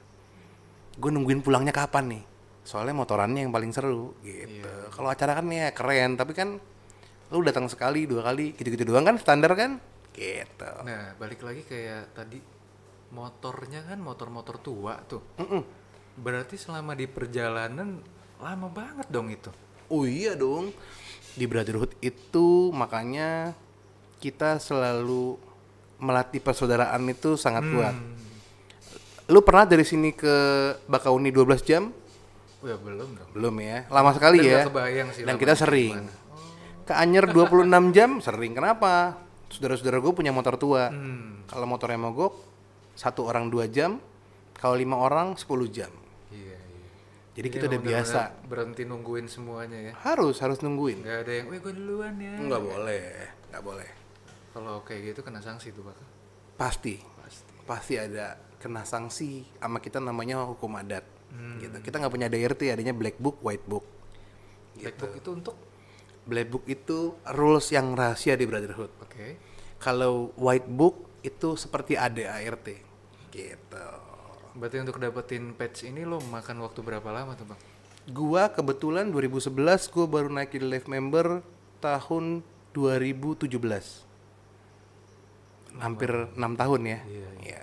Gue nungguin pulangnya kapan nih? Soalnya motorannya yang paling seru gitu. Iya. Kalau acara kan ya keren, tapi kan lu datang sekali, dua kali, gitu-gitu doang kan standar kan? Gitu. Nah balik lagi kayak tadi motornya kan motor-motor tua tuh. Mm-mm. Berarti selama di perjalanan lama banget dong itu. Oh iya dong. Di Brotherhood itu makanya kita selalu melatih persaudaraan itu sangat kuat. Lu pernah dari sini ke Bakauni 12 jam? Oh ya belum dong. Belum ya. Lama sekali Dan ya. sih Dan kita sering. Ke Anyer 26 jam sering. Kenapa? Saudara-saudara gue punya motor tua. Hmm. Kalau motornya mogok, satu orang dua jam. Kalau lima orang 10 jam. Iya iya. Jadi kita udah biasa. Berhenti nungguin semuanya ya. Harus, harus nungguin. Nggak ada yang, weh gue duluan ya. Nggak boleh, nggak boleh. Kalau kayak gitu kena sanksi tuh bakal. Pasti. Pasti. pasti ada kena sanksi sama kita namanya hukum adat Hmm. gitu kita nggak punya DRT adanya black book white book Black book itu untuk black book itu rules yang rahasia di brotherhood oke. kalau white book itu seperti ADART gitu Berarti untuk dapetin patch ini lo makan waktu berapa lama tuh bang? gua kebetulan 2011 gua baru naik jadi live member tahun 2017 hampir enam tahun ya Iya, Iya.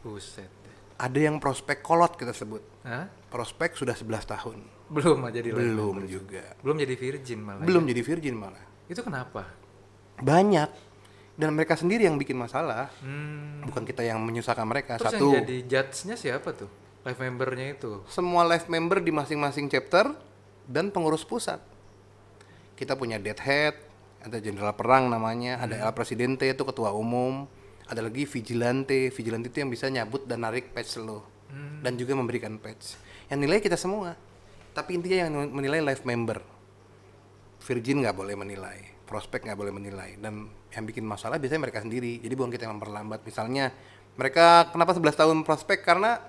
Buset. deh. ada yang prospek kolot kita sebut Hah? prospek sudah 11 tahun Belum aja di live belum member. juga Belum jadi virgin malah. belum jadi virgin malah Itu kenapa? banyak dan mereka sendiri yang bikin masalah Hmm. bukan kita yang menyusahkan mereka Terus satu yang jadi judge-nya siapa tuh? Live membernya itu. semua live member di masing-masing chapter dan pengurus pusat kita punya dead head ada jenderal perang namanya ada el presidente itu ketua umum. Ada lagi vigilante. Vigilante itu yang bisa nyabut dan narik patch lo. Dan juga memberikan patch yang nilai kita semua. Tapi intinya yang menilai live member. Virgin nggak boleh menilai, prospek nggak boleh menilai, dan yang bikin masalah biasanya mereka sendiri. Jadi bukan kita yang memperlambat. Misalnya mereka kenapa 11 tahun prospek? Karena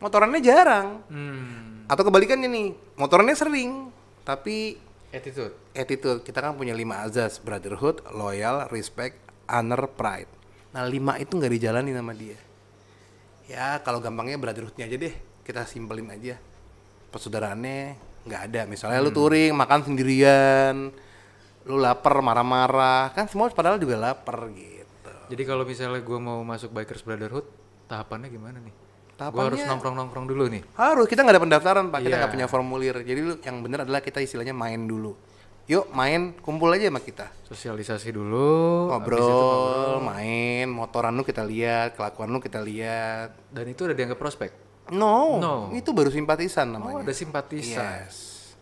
motorannya jarang, Hmm. atau kebalikannya nih, motorannya sering, tapi Attitude. attitude kita kan punya lima azas brotherhood, loyal, respect, honor, pride. Nah lima itu nggak dijalani sama dia. Ya kalau gampangnya brotherhoodnya aja deh, kita simpelin aja. Persaudaraannya nggak ada. Misalnya lu touring makan sendirian, lu lapar marah-marah, kan semua padahal juga lapar gitu. Jadi kalau misalnya gue mau masuk Bikers Brotherhood, tahapannya gimana nih? Tahapannya- harus nongkrong-nongkrong dulu nih. Harus kita nggak ada pendaftaran pak, kita Iya. nggak punya formulir. Jadi lu yang bener adalah kita istilahnya main dulu. Yuk main, kumpul aja sama kita. Sosialisasi dulu. habis itu ngobrol, main, motoran lu kita lihat, kelakuan lu kita lihat. Dan itu udah dianggap prospek. No, No. itu baru simpatisan Oh, namanya. ada simpatisan. Yes.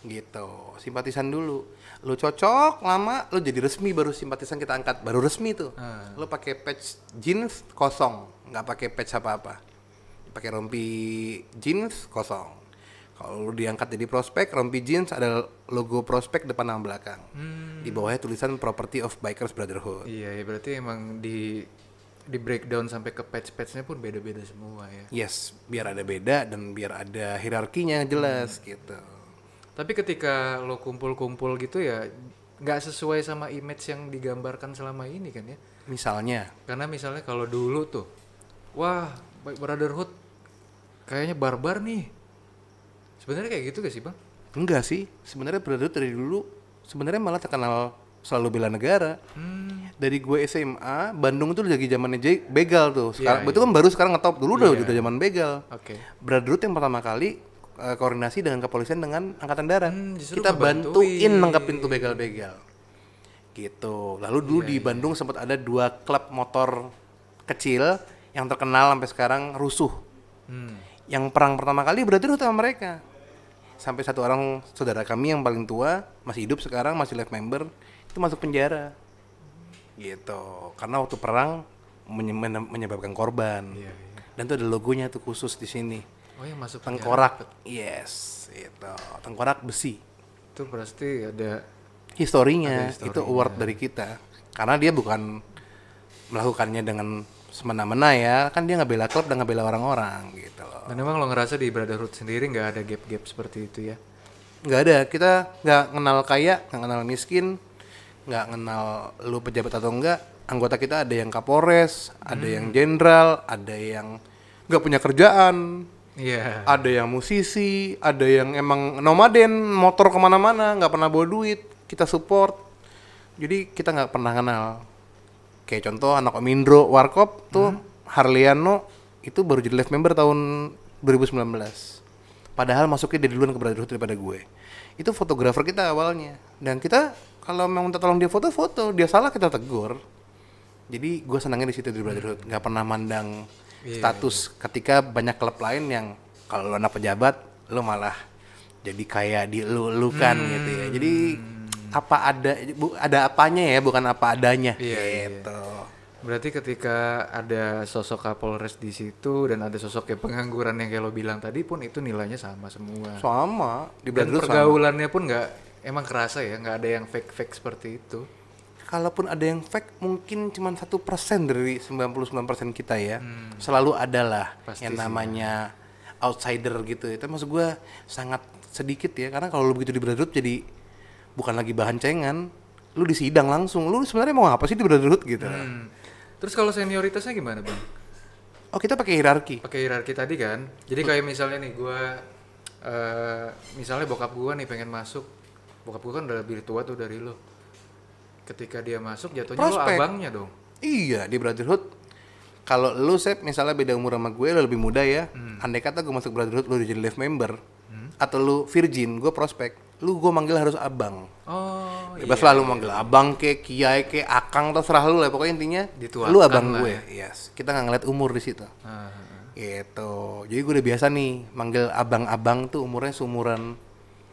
Gitu, simpatisan dulu. Lu cocok lama, lu jadi resmi baru simpatisan kita angkat, baru resmi tuh. Ah. Lu pakai patch jeans kosong, nggak pakai patch apa-apa. Pakai rompi jeans kosong. Kalau diangkat jadi prospek, rompi jeans ada logo prospek depan sama belakang. Hmm. Di bawahnya tulisan Property of Bikers Brotherhood. Iya, ya berarti emang di di breakdown sampai ke patch-patchnya pun beda-beda semua ya. Yes, biar ada beda dan biar ada hierarkinya jelas gitu. Tapi ketika lo kumpul-kumpul gitu ya nggak sesuai sama image yang digambarkan selama ini kan ya. Misalnya, Karena misalnya kalau dulu tuh, wah Brotherhood kayaknya barbar nih. Sebenarnya kayak gitu gak sih bang? enggak sih. Sebenarnya Brotherhood dari dulu sebenarnya malah terkenal selalu bela negara. Hmm. Dari gue SMA, Bandung tuh lagi zamannya J- begal tuh. Sekarang Iya, itu kan baru sekarang ngetop dulu udah Iya. udah zaman begal. Oke. Brotherhood yang pertama kali eh, koordinasi dengan kepolisian dengan angkatan darat. Hmm, Kita bantuin nangkepin tuh begal-begal. Gitu. Lalu dulu Iya, di Bandung sempat ada dua klub motor kecil yang terkenal sampai sekarang rusuh. Hmm. Yang perang pertama kali Brotherhood sama mereka. Sampai satu orang saudara kami yang paling tua masih hidup sekarang masih life member itu masuk penjara. Gitu. Karena waktu perang menye- menye- menyebabkan korban. Iya, iya. Dan tuh ada logonya tuh khusus di sini. Oh yang masuk penjara Tengkorak. Yes, itu. Tengkorak besi. itu pasti ada Historinya, Ada itu award dari kita. Karena dia bukan melakukannya dengan semena-mena ya, kan dia nggak bela klub dan nggak bela orang-orang gitu loh. dan emang lo ngerasa di Brotherhood sendiri nggak ada gap-gap seperti itu ya? nggak ada. Kita nggak kenal kaya nggak kenal miskin nggak kenal lu pejabat atau enggak anggota kita ada yang kapolres ada yang jenderal ada yang nggak punya kerjaan Iya. ada yang musisi ada yang emang nomaden motor ke mana-mana nggak pernah bawa duit. Kita support. Jadi kita nggak pernah kenal kayak contoh anak Om Indro Warkop tuh Harliano itu baru jadi live member tahun 2019 padahal masuknya dia duluan ke Brotherhood daripada gue. Itu fotografer kita awalnya. Dan kita kalau memang minta tolong dia foto-foto dia salah kita tegur. Jadi gue senangnya di situ di Brotherhood. Nggak pernah mandang Iya, status. ketika banyak klub lain yang kalau lo anak pejabat lo malah jadi kayak di lu lu kan gitu ya. Jadi apa ada bu, ada apanya ya bukan apa adanya Iya, iya. gitu Berarti ketika ada sosok Kapolres di situ dan ada sosok kayak pengangguran yang kayak lo bilang tadi pun itu nilainya sama semua. sama di dan Brotherhood sama. pergaulannya pun nggak emang kerasa ya nggak ada yang fake-fake seperti itu. kalaupun ada yang fake mungkin cuma satu persen dari 99% kita ya selalu ada lah Hmm. Pasti yang sih, ya. namanya outsider gitu itu maksud gue sangat sedikit ya karena kalau lu begitu di Brotherhood jadi bukan lagi bahan cengan lu disidang langsung lu sebenarnya mau apa sih di Brotherhood gitu Hmm. Terus kalau senioritasnya gimana bang? oh kita pakai hierarki Pakai hierarki tadi kan. Jadi kayak misalnya nih gue, eh misalnya bokap gue nih pengen masuk, bokap gue kan udah lebih tua tuh dari lo. Ketika dia masuk jatuhnya lo Prospek. abangnya dong. Iya di Brotherhood kalau lu Sep misalnya beda umur sama gue lu lebih muda ya Hmm. andai kata gue masuk Brotherhood lu udah jadi live member atau lu virgin gue prospek lu gue manggil harus abang. Oh bebas lah lu manggil abang ke kiai ke akang terserah lu lah. Pokoknya intinya Dituakan lu abang lah gue. yes. Kita nggak ngeliat umur di situ. Ah, gitu. Jadi gue udah biasa nih manggil abang-abang tuh umurnya seumuran.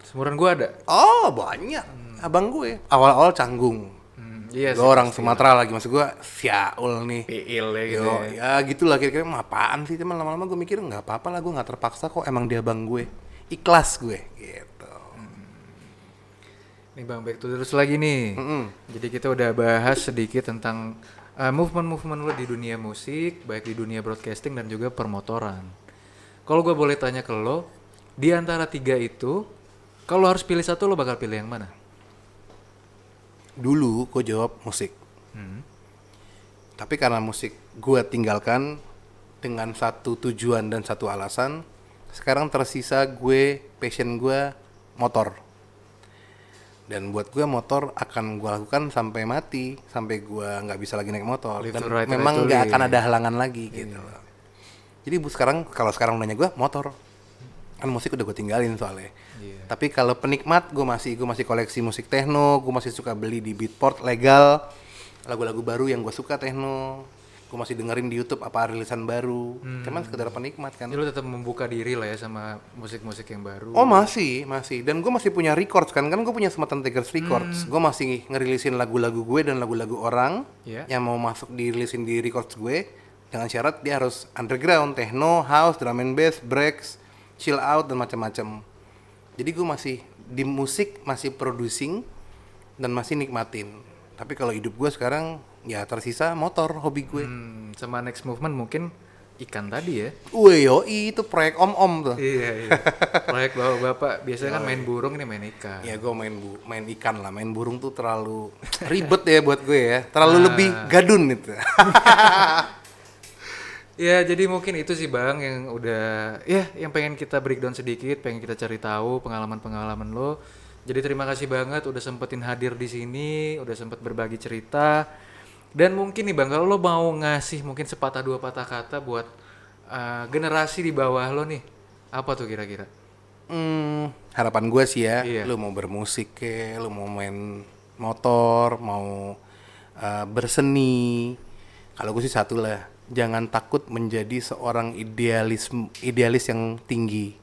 Semuran gue ada. oh banyak. Abang gue. Awal-awal canggung. Hmm, iya gue orang Sumatera lagi. Maksud gue siaul nih. Piil ya gitu. Yo, ya. ya gitulah kira-kira. "Emang apaan sih? Cuman lama-lama gue mikir nggak apa-apa lah gue nggak terpaksa kok emang dia bang gue. Ikhlas gue. Gitu Nih bang back to the roots lagi nih. Mm-mm. Jadi kita udah bahas sedikit tentang uh, movement-movement lo di dunia musik, baik di dunia broadcasting dan juga permotoran. Kalau gue boleh tanya ke lo, di antara tiga itu, kalau harus pilih satu lo bakal pilih yang mana? dulu gue jawab musik Hmm. tapi karena musik gue tinggalkan dengan satu tujuan dan satu alasan sekarang tersisa gue passion gue motor dan buat gue motor akan gue lakukan sampai mati sampai gue nggak bisa lagi naik motor. Live dan right, memang nggak akan ada halangan lagi gitu loh. Jadi bu sekarang kalau sekarang nanya gue motor. Kan musik udah gue tinggalin soalnya. Iya. tapi kalau penikmat gue masih gue masih koleksi musik techno gue masih suka beli di beatport legal. Lagu-lagu baru yang gue suka techno gue masih dengerin di YouTube apa rilisan baru cuman sekedar penikmat kan Jadi lo tetap membuka diri lah ya sama musik-musik yang baru. Oh masih, masih. Dan gue masih punya records kan, kan gue punya Sematan Tigers Records. Gue masih ngerilisin lagu-lagu gue dan lagu-lagu orang Iya. yang mau masuk dirilisin di records gue dengan syarat dia harus underground, techno, house, drum and bass, breaks, chill out dan macam-macam. Jadi gue masih di musik masih producing dan masih nikmatin. Tapi kalau hidup gue sekarang ya tersisa motor hobi gue. Hmm, sama next movement mungkin ikan tadi ya. Wih, yoi, itu proyek om-om tuh. iya iya. Proyek bapak-bapak biasanya kan main burung ini main ikan. Ya gue main bu main ikan lah, main burung tuh terlalu ribet ya buat gue ya, terlalu lebih gadun itu. Ya jadi mungkin itu sih bang yang udah ya yang pengen kita breakdown sedikit, pengen kita cari tahu pengalaman-pengalaman lo. Jadi terima kasih banget udah sempetin hadir di sini, udah sempet berbagi cerita. Dan mungkin nih bang kalau lo mau ngasih mungkin sepatah dua patah kata buat uh, generasi di bawah lo nih, apa tuh kira-kira? Hmm, harapan gue sih ya, Iya. lu mau bermusik ke, lu mau main motor, mau uh, berseni. Kalau gue sih satu lah, jangan takut menjadi seorang idealis idealis yang tinggi.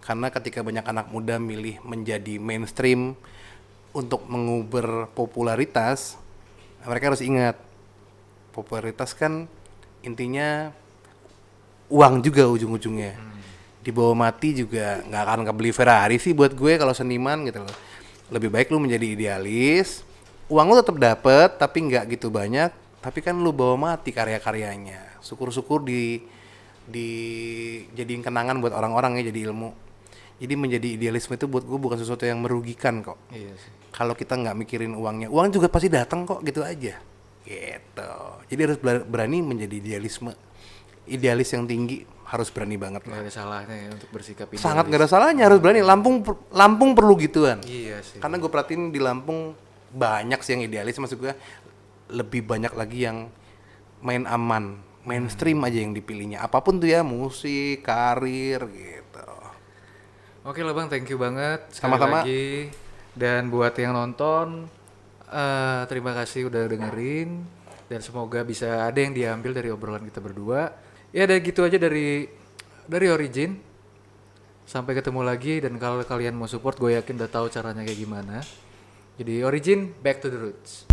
Karena ketika banyak anak muda milih menjadi mainstream untuk menguber popularitas, mereka harus ingat popularitas kan intinya uang juga ujung-ujungnya. Dibawa mati juga nggak akan kebeli Ferrari sih buat gue kalau seniman gitu loh. Lebih baik lu menjadi idealis, uang lu tetap dapet tapi nggak gitu banyak, tapi kan lu bawa mati karya-karyanya. Syukur-syukur di di jadiin kenangan buat orang-orang ya jadi ilmu. Jadi menjadi idealisme itu buat gue bukan sesuatu yang merugikan kok Iya sih. Kalau kita nggak mikirin uangnya uang juga pasti datang kok gitu aja. Gitu. Jadi harus berani menjadi idealisme. Idealis yang tinggi harus berani banget lah. Gak ada salahnya ya untuk bersikap idealis. sangat nggak ada salahnya harus berani. Lampung per- Lampung perlu gituan. Iya sih. karena gue perhatiin di Lampung banyak sih yang idealis maksud gue lebih banyak lagi yang main aman mainstream aja yang dipilihnya. Apa pun tuh ya musik karir gitu. Oke lah bang, thank you banget Sama-sama. lagi. Dan buat yang nonton, eh terima kasih udah dengerin. Dan semoga bisa ada yang diambil dari obrolan kita berdua. Ya ada gitu aja dari dari Origin. Sampai ketemu lagi dan kalau kalian mau support, gue yakin udah tahu caranya kayak gimana. Jadi Origin, back to the roots.